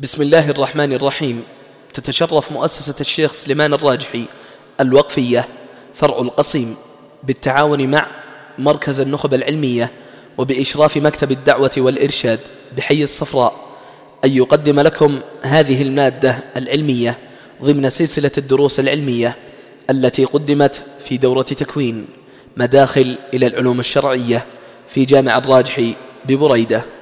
بسم الله الرحمن الرحيم. تتشرف مؤسسة الشيخ سليمان الراجحي الوقفية فرع القصيم بالتعاون مع مركز النخب العلمية وبإشراف مكتب الدعوة والإرشاد بحي الصفراء أن يقدم لكم هذه المادة العلمية ضمن سلسلة الدروس العلمية التي قدمت في دورة تكوين مداخل إلى العلوم الشرعية في جامع الراجحي ببريدة.